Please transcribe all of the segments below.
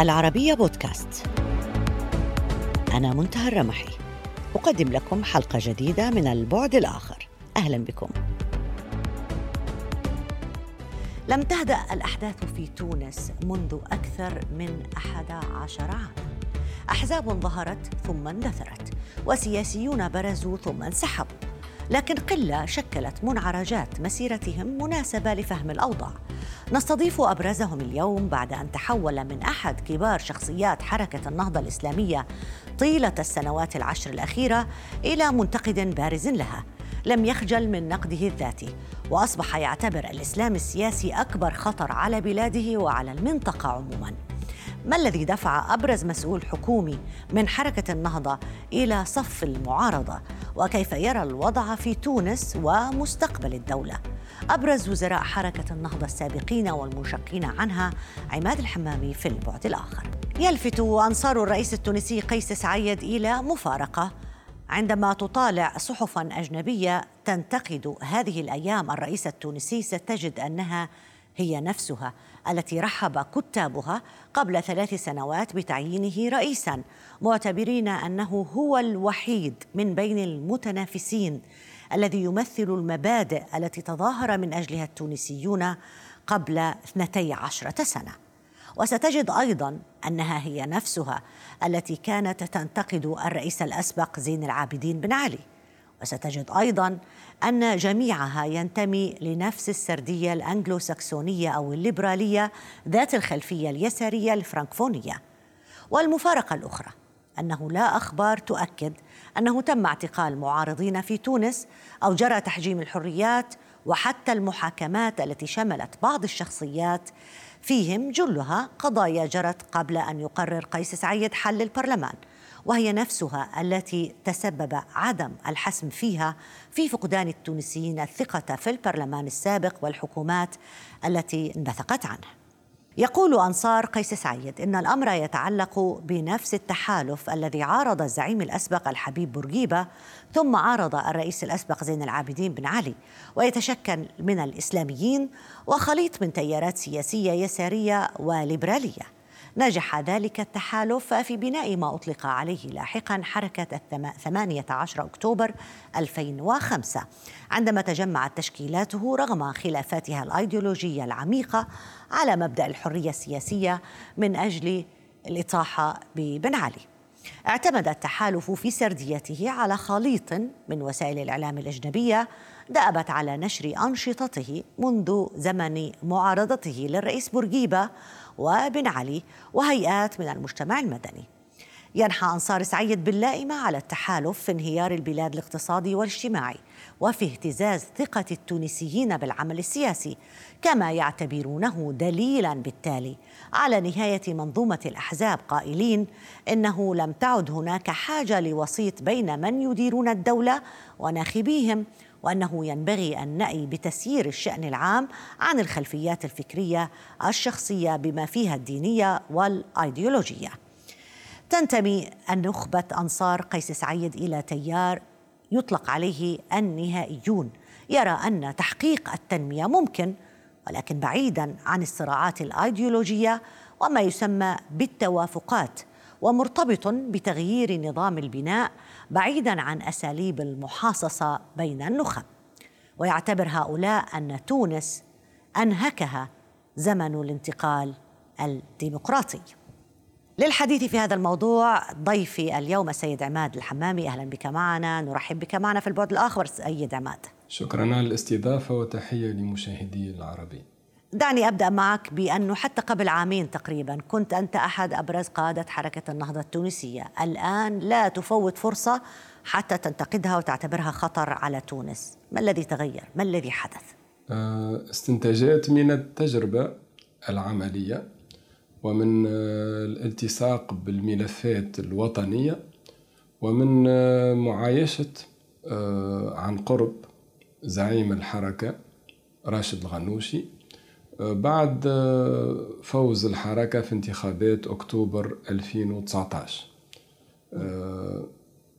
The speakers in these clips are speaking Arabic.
العربية بودكاست. أنا منتهى الرمحي. أقدم لكم حلقة جديدة من البعد الآخر. أهلا بكم. لم تهدأ الأحداث في تونس منذ أكثر من أحد عشر عاما. أحزاب ظهرت ثم اندثرت وسياسيون برزوا ثم انسحبوا. لكن قلة شكلت منعرجات مسيرتهم مناسبة لفهم الأوضاع. نستضيف أبرزهم اليوم بعد أن تحول من أحد كبار شخصيات حركة النهضة الإسلامية طيلة السنوات العشر الأخيرة إلى منتقد بارز لها. لم يخجل من نقده الذاتي وأصبح يعتبر الإسلام السياسي أكبر خطر على بلاده وعلى المنطقة عموما. ما الذي دفع أبرز مسؤول حكومي من حركة النهضة إلى صف المعارضة؟ وكيف يرى الوضع في تونس ومستقبل الدولة؟ أبرز وزراء حركة النهضة السابقين والمنشقين عنها عماد الحمامي في البعد الآخر. يلفت أنصار الرئيس التونسي قيس سعيد إلى مفارقة عندما تطالع صحفا أجنبية تنتقد هذه الأيام الرئيس التونسي ستجد أنها هي نفسها. التي رحب كتابها قبل ثلاث سنوات بتعيينه رئيسا معتبرين أنه هو الوحيد من بين المتنافسين الذي يمثل المبادئ التي تظاهر من أجلها التونسيون قبل اثنتي عشرة سنة. وستجد أيضا أنها هي نفسها التي كانت تنتقد الرئيس الأسبق زين العابدين بن علي. وستجد أيضا أن جميعها ينتمي لنفس السردية الانجلو ساكسونيه أو الليبرالية ذات الخلفية اليسارية الفرنكفونية. والمفارقة الأخرى أنه لا أخبار تؤكد أنه تم اعتقال معارضين في تونس أو جرى تحجيم الحريات وحتى المحاكمات التي شملت بعض الشخصيات فيهم جلها قضايا جرت قبل أن يقرر قيس سعيد حل البرلمان. وهي نفسها التي تسبب عدم الحسم فيها في فقدان التونسيين الثقة في البرلمان السابق والحكومات التي انبثقت عنه. يقول أنصار قيس سعيد إن الأمر يتعلق بنفس التحالف الذي عارض الزعيم الأسبق الحبيب بورقيبة ثم عارض الرئيس الأسبق زين العابدين بن علي ويتشكل من الإسلاميين وخليط من تيارات سياسية يسارية وليبرالية. نجح ذلك التحالف في بناء ما أطلق عليه لاحقا حركة الثمانية عشر أكتوبر 2005 عندما تجمعت تشكيلاته رغم خلافاتها الأيديولوجية العميقة على مبدأ الحرية السياسية من أجل الإطاحة ببن علي. اعتمد التحالف في سرديته على خليط من وسائل الإعلام الأجنبية دأبت على نشر أنشطته منذ زمن معارضته للرئيس بورقيبة وبن علي وهيئات من المجتمع المدني. ينحى أنصار سعيد باللائمة على التحالف في انهيار البلاد الاقتصادي والاجتماعي وفي اهتزاز ثقة التونسيين بالعمل السياسي كما يعتبرونه دليلا بالتالي على نهاية منظومة الأحزاب قائلين إنه لم تعد هناك حاجة لوسيط بين من يديرون الدولة وناخبيهم وأنه ينبغي ان نأي بتسيير الشأن العام عن الخلفيات الفكرية الشخصية بما فيها الدينية والأيديولوجية. تنتمي النخبة أنصار قيس سعيد إلى تيار يطلق عليه النهائيون يرى أن تحقيق التنمية ممكن ولكن بعيدا عن الصراعات الأيديولوجية وما يسمى بالتوافقات ومرتبط بتغيير نظام البناء بعيدا عن أساليب المحاصصة بين النخب. ويعتبر هؤلاء أن تونس أنهكها زمن الانتقال الديمقراطي. للحديث في هذا الموضوع ضيفي اليوم السيد عماد الحمامي. أهلا بك معنا. نرحب بك معنا في البعد الآخر سيد عماد. شكرا على الاستضافة وتحية لمشاهدي العربي. دعني أبدأ معك بأنه حتى قبل عامين تقريبا كنت أنت أحد أبرز قادة حركة النهضة التونسية، الآن لا تفوت فرصة حتى تنتقدها وتعتبرها خطر على تونس، ما الذي تغير؟ ما الذي حدث؟ آه، استنتاجات من التجربة العملية ومن آه، الالتصاق بالملفات الوطنية ومن آه، معايشة عن قرب زعيم الحركة راشد الغنوشي بعد فوز الحركة في انتخابات أكتوبر 2019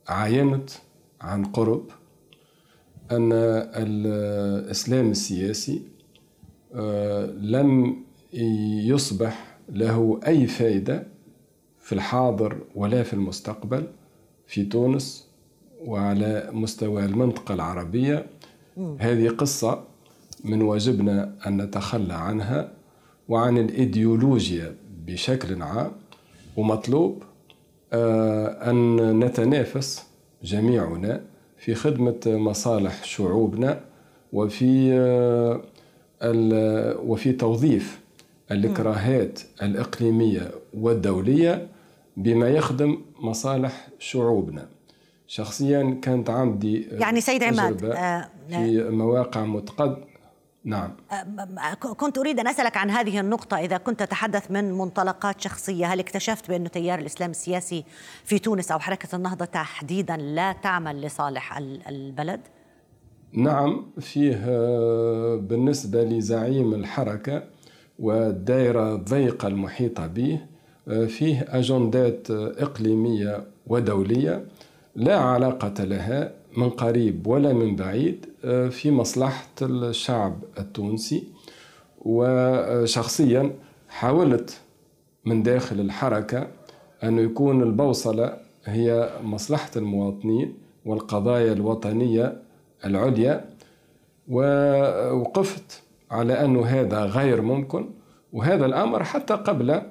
عاينت عن قرب أن الإسلام السياسي لم يصبح له أي فائدة في الحاضر ولا في المستقبل في تونس وعلى مستوى المنطقة العربية. هذه قصة من واجبنا أن نتخلى عنها وعن الإيديولوجيا بشكل عام ومطلوب آه، أن نتنافس جميعنا في خدمة مصالح شعوبنا وفي آه، وفي توظيف الإكراهات الإقليمية والدولية بما يخدم مصالح شعوبنا. شخصيا كانت عندي يعني سيد عماد آه في مواقع متقد نعم كنت أريد أن أسألك عن هذه النقطة إذا كنت تتحدث من منطلقات شخصية هل اكتشفت بأن تيار الإسلام السياسي في تونس أو حركة النهضة تحديدا لا تعمل لصالح البلد؟ نعم فيه آه، بالنسبة لزعيم الحركة والدائرة الضيقة المحيطة به آه، فيه أجندات إقليمية ودولية لا علاقة لها من قريب ولا من بعيد آه، في مصلحة الشعب التونسي وشخصيا حاولت من داخل الحركة أن يكون البوصلة هي مصلحة المواطنين والقضايا الوطنية العليا ووقفت على أن هذا غير ممكن. وهذا الأمر حتى قبل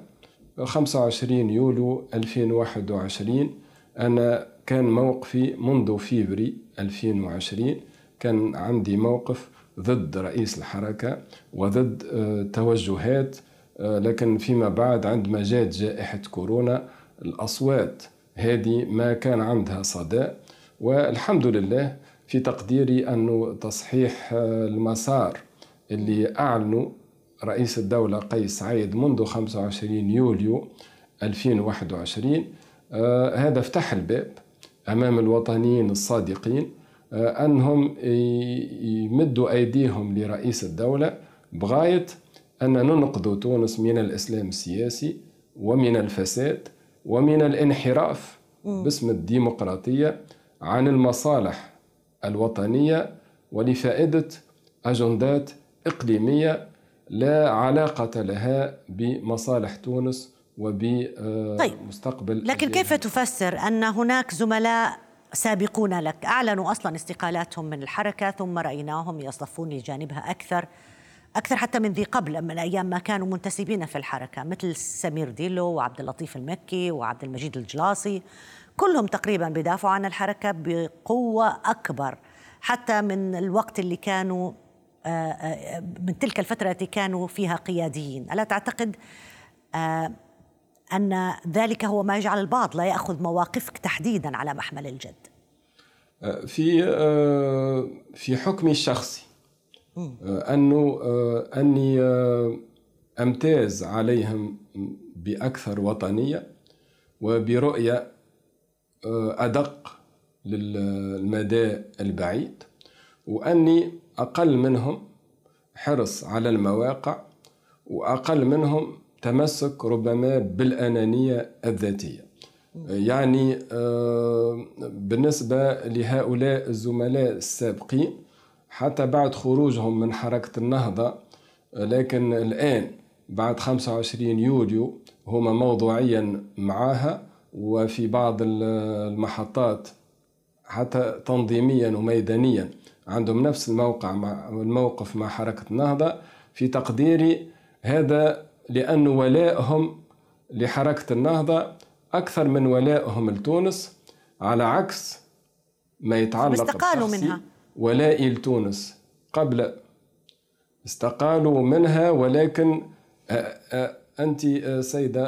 25 يوليو 2021 أنا كان موقفي منذ فيفري 2020 كان عندي موقف ضد رئيس الحركة وضد آه، توجهات آه، لكن فيما بعد عندما جاءت جائحة كورونا الأصوات هذه ما كان عندها صدى والحمد لله في تقديري أنه تصحيح آه، المسار اللي أعلنوا رئيس الدولة قيس سعيد منذ 25 يوليو 2021 آه هذا فتح الباب. أمام الوطنيين الصادقين آه أنهم يمدوا أيديهم لرئيس الدولة بغاية أن ننقذ تونس من الإسلام السياسي ومن الفساد ومن الانحراف باسم الديمقراطية عن المصالح الوطنية ولفائدة أجندات إقليمية لا علاقة لها بمصالح تونس وبمستقبل طيب. لكن كيف تفسر أن هناك زملاء سابقون لك؟ أعلنوا أصلا استقالاتهم من الحركة ثم رأيناهم يصطفون لجانبها أكثر أكثر حتى من ذي قبل من أيام ما كانوا منتسبين في الحركة مثل سمير ديلو وعبد اللطيف المكي وعبد المجيد الجلاصي. كلهم تقريبا بيدافعوا عن الحركة بقوة أكبر حتى من الوقت اللي كانوا آه، آه، من تلك الفترة التي كانوا فيها قياديين. ألا تعتقد آه، أن ذلك هو ما يجعل البعض لا يأخذ مواقفك تحديدا على محمل الجد. في في حكمي الشخصي أنه أني أمتاز عليهم بأكثر وطنية وبرؤية أدق للمدى البعيد وأني أقل منهم حرص على المواقع وأقل منهم تمسك ربما بالأنانية الذاتية. يعني آه، بالنسبة لهؤلاء الزملاء السابقين حتى بعد خروجهم من حركة النهضة لكن الآن بعد 25 يوليو هما موضوعيا معاها وفي بعض المحطات حتى تنظيميا وميدانيا عندهم نفس الموقع مع الموقف مع حركة النهضة. في تقديري هذا لأن ولائهم لحركة النهضة أكثر من ولائهم لتونس على عكس ما يتعلق استقالوا منها. ولائي لتونس. قبل استقالوا منها ولكن أنت سيدة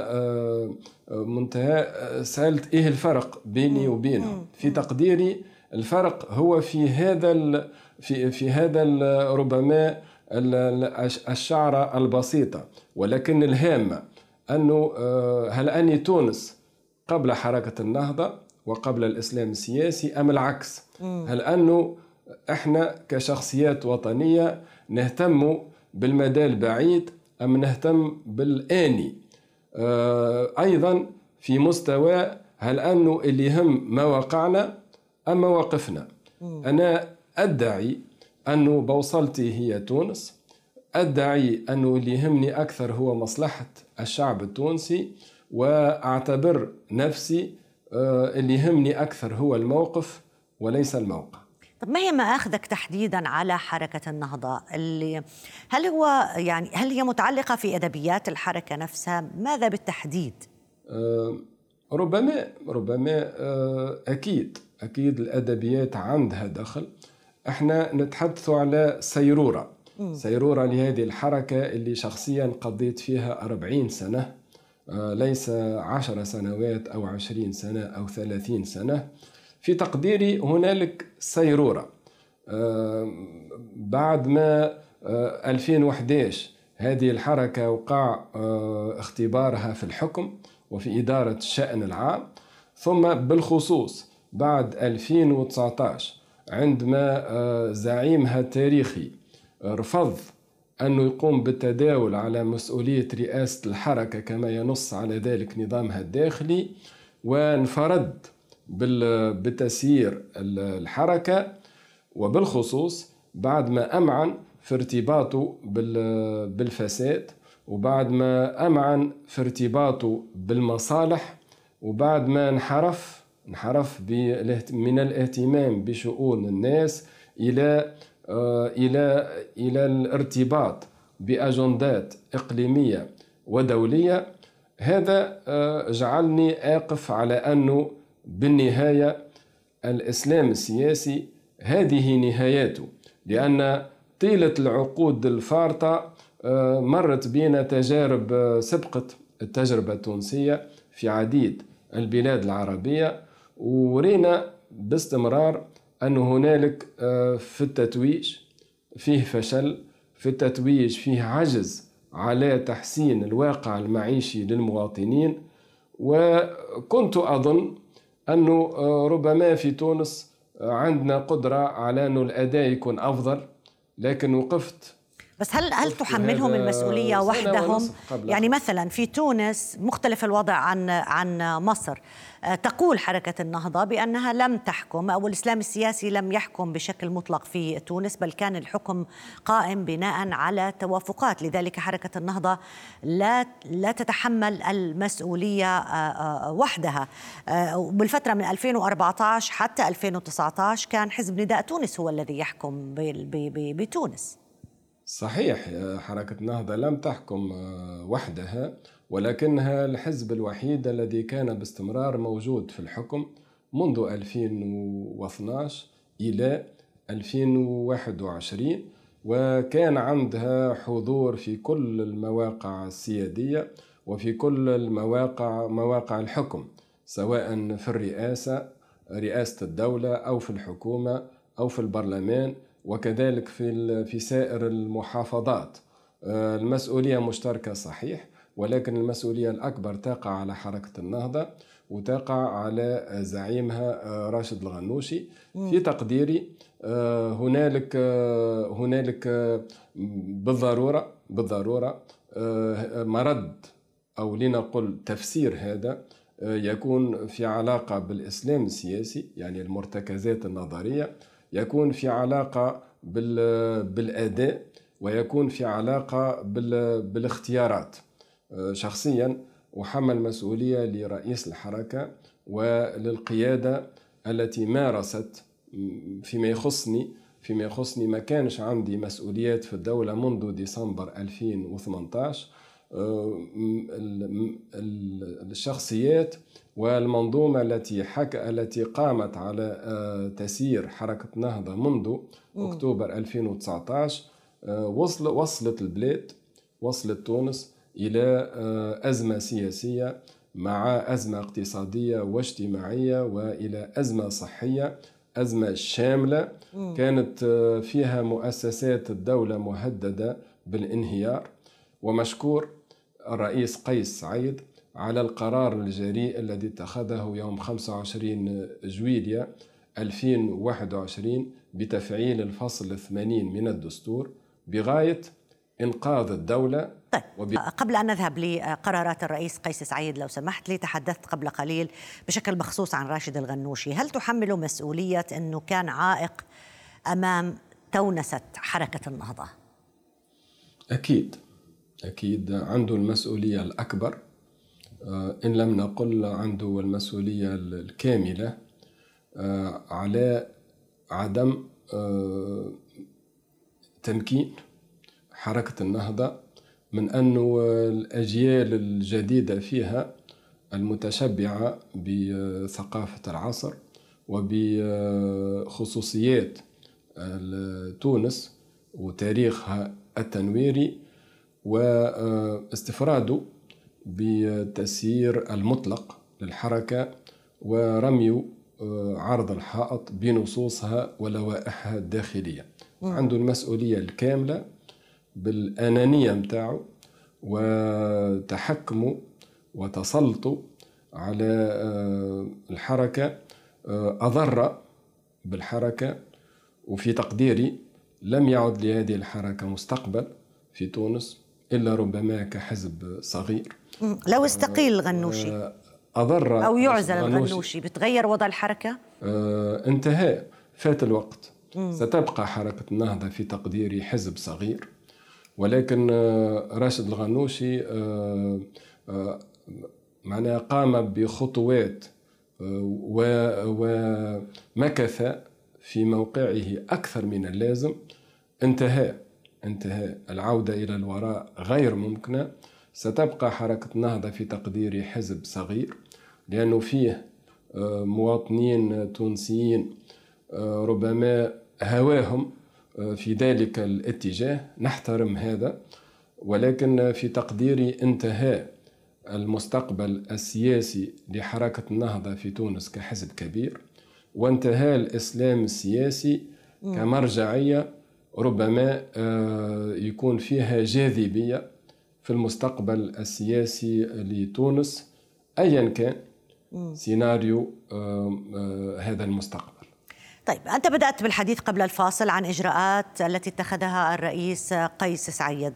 منتهى سألت إيه الفرق بيني وبينهم في تقديري الفرق هو في هذا في في هذا ربما الشعرة البسيطة ولكن الهامة أنه آه، هل أني تونس قبل حركة النهضة وقبل الإسلام السياسي أم العكس؟ هل أنه إحنا كشخصيات وطنية نهتم بالمدى البعيد أم نهتم بالآني؟ آه، أيضا في مستوى هل أنه اللي يهم مواقعنا أم مواقفنا أنا أدعي أنه بوصلتي هي تونس. أدعي أنه اللي يهمني أكثر هو مصلحة الشعب التونسي وأعتبر نفسي آه، اللي يهمني أكثر هو الموقف وليس الموقع. طب ما هي مآخذك تحديدا على حركة النهضة؟ اللي هل هو يعني هل هي متعلقة في أدبيات الحركة نفسها؟ ماذا بالتحديد؟ أه ربما ربما أه أكيد أكيد الأدبيات عندها دخل. إحنا نتحدث على سيرورة. سيرورة لهذه الحركة اللي شخصيا قضيت فيها أربعين سنة أه ليس عشر سنوات أو عشرين سنة أو ثلاثين سنة. في تقديري هنالك سيرورة آه، بعد ما 2011 آه، هذه الحركة وقع آه، اختبارها في الحكم وفي إدارة الشأن العام ثم بالخصوص بعد 2019 عندما زعيمها التاريخي رفض أنه يقوم بالتداول على مسؤولية رئاسة الحركة كما ينص على ذلك نظامها الداخلي وانفرد بتسيير الحركة وبالخصوص بعد ما أمعن في ارتباطه بالفساد وبعد ما أمعن في ارتباطه بالمصالح وبعد ما انحرف انحرف من الاهتمام بشؤون الناس إلى آه، إلى إلى الارتباط بأجندات إقليمية ودولية. هذا آه، جعلني آقف على أنه بالنهاية الإسلام السياسي هذه نهايته لأن طيلة العقود الفارطة آه، مرت بنا تجارب سبقت التجربة التونسية في عديد البلاد العربية. ورينا باستمرار أن هنالك آه، في التتويج فيه فشل في التتويج فيه عجز على تحسين الواقع المعيشي للمواطنين. وكنت أظن أنه آه، ربما في تونس عندنا قدرة على أنه الأداء يكون أفضل لكن وقفت بس هل هل تحملهم المسؤولية وحدهم؟ يعني مثلا في تونس مختلف الوضع عن عن مصر. آه، تقول حركة النهضة بأنها لم تحكم أو الإسلام السياسي لم يحكم بشكل مطلق في تونس بل كان الحكم قائم بناء على توافقات. لذلك حركة النهضة لا لا تتحمل المسؤولية آه، آه، وحدها. بالفترة من 2014 حتى 2019 كان حزب نداء تونس هو الذي يحكم بتونس. صحيح حركة النهضة لم تحكم وحدها ولكنها الحزب الوحيد الذي كان باستمرار موجود في الحكم منذ 2012 إلى 2021 وكان عندها حضور في كل المواقع السيادية وفي كل المواقع مواقع الحكم سواء في الرئاسة رئاسة الدولة أو في الحكومة أو في البرلمان. وكذلك في في سائر المحافظات. آه، المسؤولية مشتركة صحيح ولكن المسؤولية الأكبر تقع على حركة النهضة وتقع على زعيمها آه، راشد الغنوشي. في تقديري آه، هنالك هنالك بالضرورة بالضرورة مرد أو لنقل تفسير هذا يكون في علاقة بالإسلام السياسي يعني المرتكزات النظرية يكون في علاقة بالأداء ويكون في علاقة بالاختيارات. آه، شخصيا أحمل مسؤولية لرئيس الحركة وللقيادة التي مارست فيما يخصني فيما يخصني ما كانش عندي مسؤوليات في الدولة منذ ديسمبر 2018 آه، الشخصيات والمنظومة التي حك... التي قامت على آه، تسيير حركة نهضة منذ أكتوبر 2019 آه، وصل وصلت البلاد وصلت تونس إلى آه، أزمة سياسية مع أزمة اقتصادية واجتماعية وإلى أزمة صحية أزمة شاملة كانت فيها مؤسسات الدولة مهددة بالانهيار. ومشكور الرئيس قيس سعيد على القرار الجريء الذي اتخذه يوم 25 جويليا 2021 بتفعيل الفصل الثمانين من الدستور بغاية إنقاذ الدولة طيب وب... قبل أن نذهب لقرارات الرئيس قيس سعيد لو سمحت لي تحدثت قبل قليل بشكل مخصوص عن راشد الغنوشي هل تحمل مسؤولية أنه كان عائق أمام تونسة حركة النهضة؟ أكيد أكيد عنده المسؤولية الأكبر إن لم نقل عنده المسؤولية الكاملة على عدم تمكين حركة النهضة من أن الأجيال الجديدة فيها المتشبعة بثقافة العصر وبخصوصيات تونس وتاريخها التنويري واستفراده بالتسيير المطلق للحركة ورمي عرض الحائط بنصوصها ولوائحها الداخلية. عنده المسؤولية الكاملة بالأنانية متاعه وتحكمه وتسلطه على آه، الحركة آه، أضر بالحركة وفي تقديري لم يعد لهذه الحركة مستقبل في تونس إلا ربما كحزب صغير. لو استقيل الغنوشي. آه، أضر أو يعزل الغنوشي. بتغير وضع الحركة؟ آه انتهى. فات الوقت. مم. ستبقى حركة النهضة في تقديري حزب صغير. ولكن آه راشد الغنوشي معناها قام بخطوات ومكث في موقعه أكثر من اللازم. انتهى. انتهى. العودة إلى الوراء غير ممكنة. ستبقى حركة النهضة في تقديري حزب صغير لأنه فيه آه، مواطنين تونسيين آه، ربما هواهم آه، في ذلك الاتجاه نحترم هذا. ولكن في تقديري انتهى المستقبل السياسي لحركة النهضة في تونس كحزب كبير وانتهى الإسلام السياسي كمرجعية ربما يكون فيها جاذبية في المستقبل السياسي لتونس ايا كان سيناريو هذا المستقبل. طيب أنت بدأت بالحديث قبل الفاصل عن إجراءات التي اتخذها الرئيس قيس سعيد.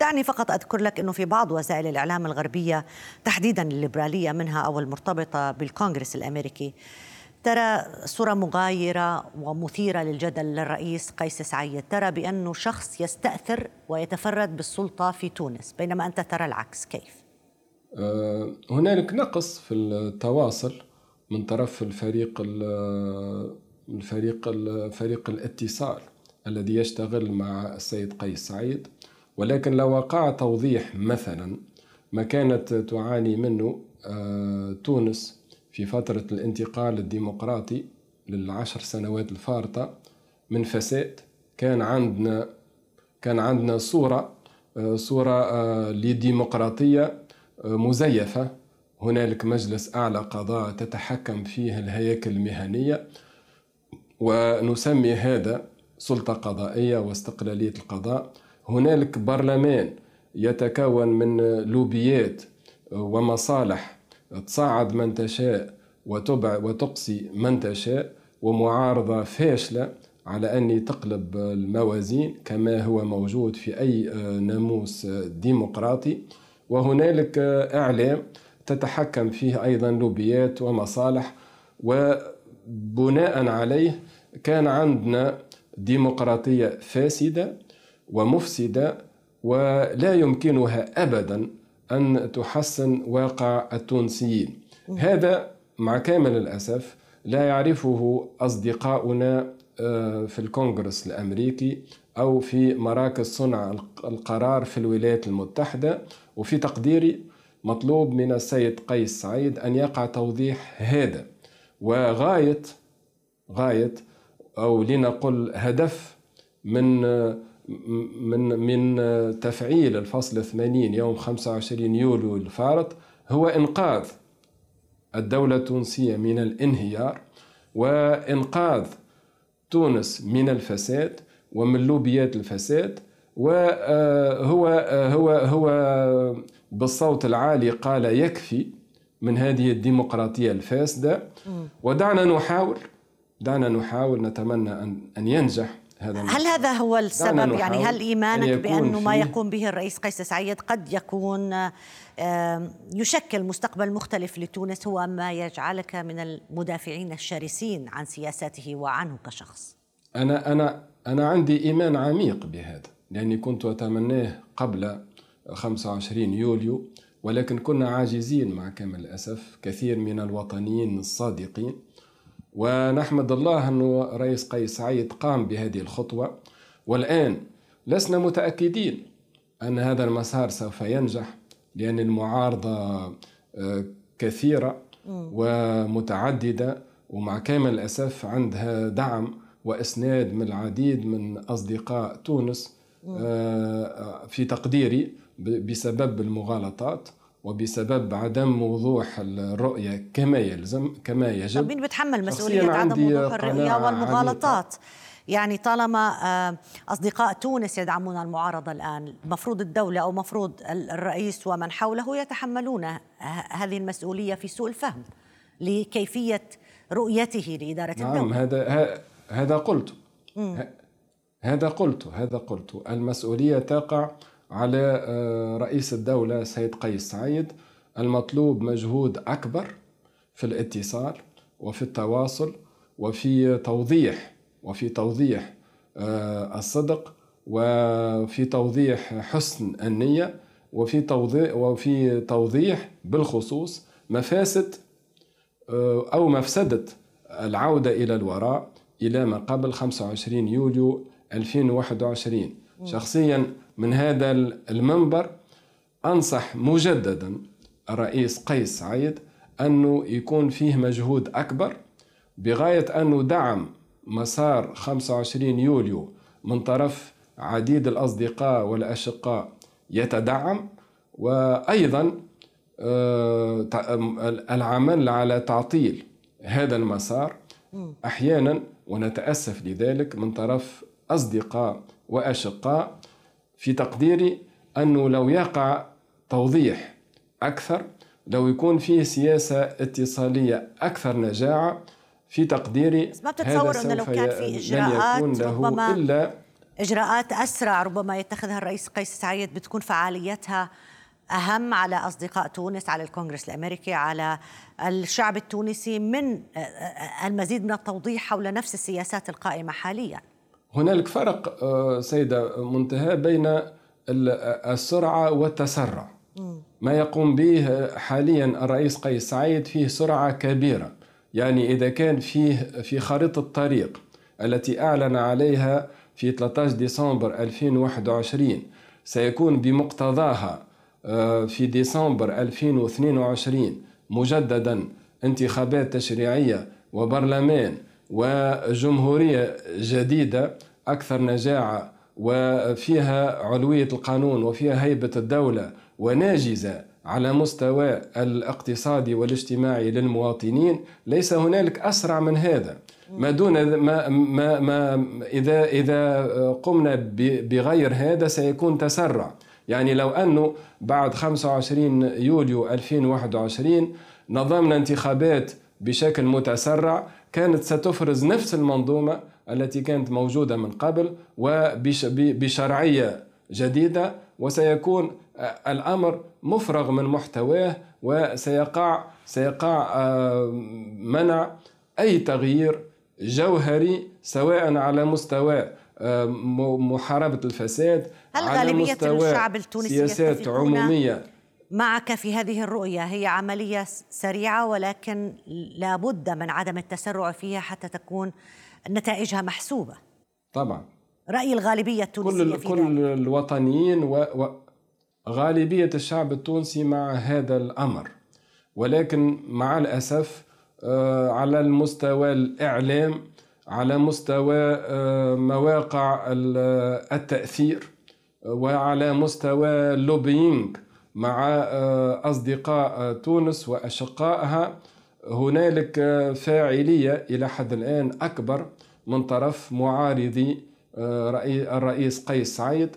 دعني فقط أذكر لك أنه في بعض وسائل الإعلام الغربية تحديدا الليبرالية منها أو المرتبطة بالكونغرس الأمريكي ترى صورة مغايرة ومثيرة للجدل للرئيس قيس سعيد ترى بأنه شخص يستأثر ويتفرد بالسلطة في تونس بينما أنت ترى العكس كيف؟ أه هنالك نقص في التواصل من طرف الفريق الفريق فريق الاتصال الذي يشتغل مع السيد قيس سعيد ولكن لو وقع توضيح مثلا ما كانت تعاني منه أه تونس في فترة الانتقال الديمقراطي للعشر سنوات الفارطة من فساد كان عندنا كان عندنا صورة آه، صورة آه، لديمقراطية آه، مزيفة. هنالك مجلس أعلى قضاء تتحكم فيه الهياكل المهنية ونسمي هذا سلطة قضائية واستقلالية القضاء. هنالك برلمان يتكون من لوبيات ومصالح تصعد من تشاء وتبع وتقصي من تشاء ومعارضة فاشلة على أن تقلب الموازين كما هو موجود في أي آه، ناموس ديمقراطي. وهنالك آه، إعلام تتحكم فيه أيضا لوبيات ومصالح. وبناء عليه كان عندنا ديمقراطية فاسدة ومفسدة ولا يمكنها أبدا أن تحسن واقع التونسيين. هذا مع كامل الأسف لا يعرفه أصدقاؤنا آه، في الكونغرس الأمريكي أو في مراكز صنع القرار في الولايات المتحدة. وفي تقديري مطلوب من السيد قيس سعيد أن يقع توضيح هذا. وغاية غاية أو لنقل هدف من من من تفعيل الفصل 80 يوم 25 يوليو الفارط هو إنقاذ الدولة التونسية من الانهيار وإنقاذ تونس من الفساد ومن لوبيات الفساد وهو هو هو بالصوت العالي قال يكفي من هذه الديمقراطية الفاسدة. ودعنا نحاول دعنا نحاول نتمنى أن أن ينجح. هذا هل هذا هو السبب؟ يعني هل إيمانك بانه ما يقوم به الرئيس قيس سعيد قد يكون يشكل مستقبل مختلف لتونس هو ما يجعلك من المدافعين الشرسين عن سياساته وعنه كشخص؟ أنا أنا أنا عندي إيمان عميق بهذا لأني كنت أتمناه قبل 25 يوليو ولكن كنا عاجزين مع كامل الأسف كثير من الوطنيين الصادقين. ونحمد الله أنه رئيس قيس سعيد قام بهذه الخطوة. والآن لسنا متأكدين أن هذا المسار سوف ينجح لأن المعارضة آه، كثيرة ومتعددة ومع كامل الأسف عندها دعم وإسناد من العديد من أصدقاء تونس آه، في تقديري بسبب المغالطات. وبسبب عدم وضوح الرؤية كما يلزم كما يجب. مين بتحمل مسؤولية عدم وضوح الرؤية والمغالطات؟ يعني طالما آه، أصدقاء تونس يدعمون المعارضة الآن مفروض الدولة أو مفروض الرئيس ومن حوله يتحملون هذه المسؤولية في سوء الفهم لكيفية رؤيته لإدارة نعم الدولة. نعم هذا هذا قلت. هذا قلت هذا قلت. المسؤولية تقع على آه، رئيس الدولة سيد قيس سعيد المطلوب مجهود أكبر في الاتصال وفي التواصل وفي توضيح وفي توضيح آه، الصدق وفي توضيح حسن النية وفي توضيح وفي توضيح بالخصوص مفاسد آه، أو مفسدة العودة إلى الوراء إلى ما قبل 25 يوليو 2021 شخصيا من هذا المنبر أنصح مجددا الرئيس قيس سعيد أنه يكون فيه مجهود أكبر بغاية أنه دعم مسار 25 يوليو من طرف عديد الأصدقاء والأشقاء يتدعم وأيضا آه، العمل على تعطيل هذا المسار. أحيانا ونتأسف لذلك من طرف أصدقاء وأشقاء في تقديري أنه لو يقع توضيح أكثر لو يكون فيه سياسة اتصالية أكثر نجاعة في تقديري ما بتتصور أنه لو كان في إجراءات ربما إلا إجراءات أسرع ربما يتخذها الرئيس قيس سعيد بتكون فعاليتها أهم على أصدقاء تونس على الكونغرس الأمريكي على الشعب التونسي من المزيد من التوضيح حول نفس السياسات القائمة حاليا. هنالك فرق آه، سيدة منتهى بين السرعة والتسرع. ما يقوم به حاليا الرئيس قيس سعيد فيه سرعة كبيرة. يعني إذا كان فيه في خريطة الطريق التي أعلن عليها في 13 ديسمبر 2021 سيكون بمقتضاها آه، في ديسمبر 2022 مجددا انتخابات تشريعية وبرلمان وجمهورية جديدة أكثر نجاعة وفيها علوية القانون وفيها هيبة الدولة وناجزة على مستوى الاقتصادي والاجتماعي للمواطنين. ليس هنالك أسرع من هذا. ما دون ما, ما, ما إذا إذا قمنا بغير هذا سيكون تسرع. يعني لو أنه بعد 25 يوليو 2021 نظمنا انتخابات بشكل متسرع كانت ستفرز نفس المنظومة التي كانت موجودة من قبل وبشرعية جديدة وسيكون الأمر مفرغ من محتواه وسيقع سيقع آه، منع أي تغيير جوهري سواء على مستوى آه، محاربة الفساد هل على غالبية مستوى الشعب التونسي سياسات عمومية. معك في هذه الرؤية. هي عملية سريعة ولكن لابد من عدم التسرع فيها حتى تكون نتائجها محسوبة. طبعا. رأي الغالبية التونسية كل, في كل ذلك. الوطنيين وغالبية الشعب التونسي مع هذا الأمر. ولكن مع الأسف آه، على المستوى الإعلام على مستوى آه، مواقع التأثير وعلى مستوى ال lobbying مع آه، أصدقاء تونس وأشقائها. هنالك فاعلية إلى حد الآن أكبر من طرف معارضي آه، الرئيس قيس سعيد.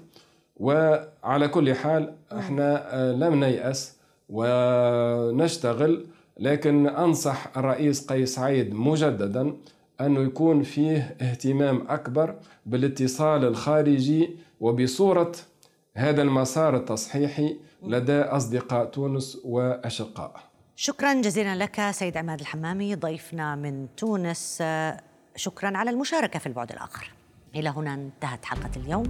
وعلى كل حال إحنا آه، لم نيأس ونشتغل لكن أنصح الرئيس قيس سعيد مجددا أنه يكون فيه اهتمام أكبر بالاتصال الخارجي وبصورة هذا المسار التصحيحي لدى أصدقاء تونس وأشقائه شكرا جزيلا لك سيد عماد الحمامي ضيفنا من تونس. شكرا على المشاركة في البعد الآخر. إلى هنا انتهت حلقة اليوم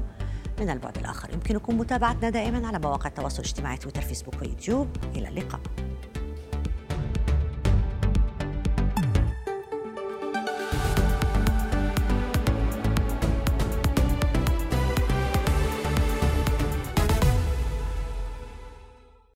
من البعد الآخر. يمكنكم متابعتنا دائما على مواقع التواصل الاجتماعي تويتر فيسبوك ويوتيوب. إلى اللقاء.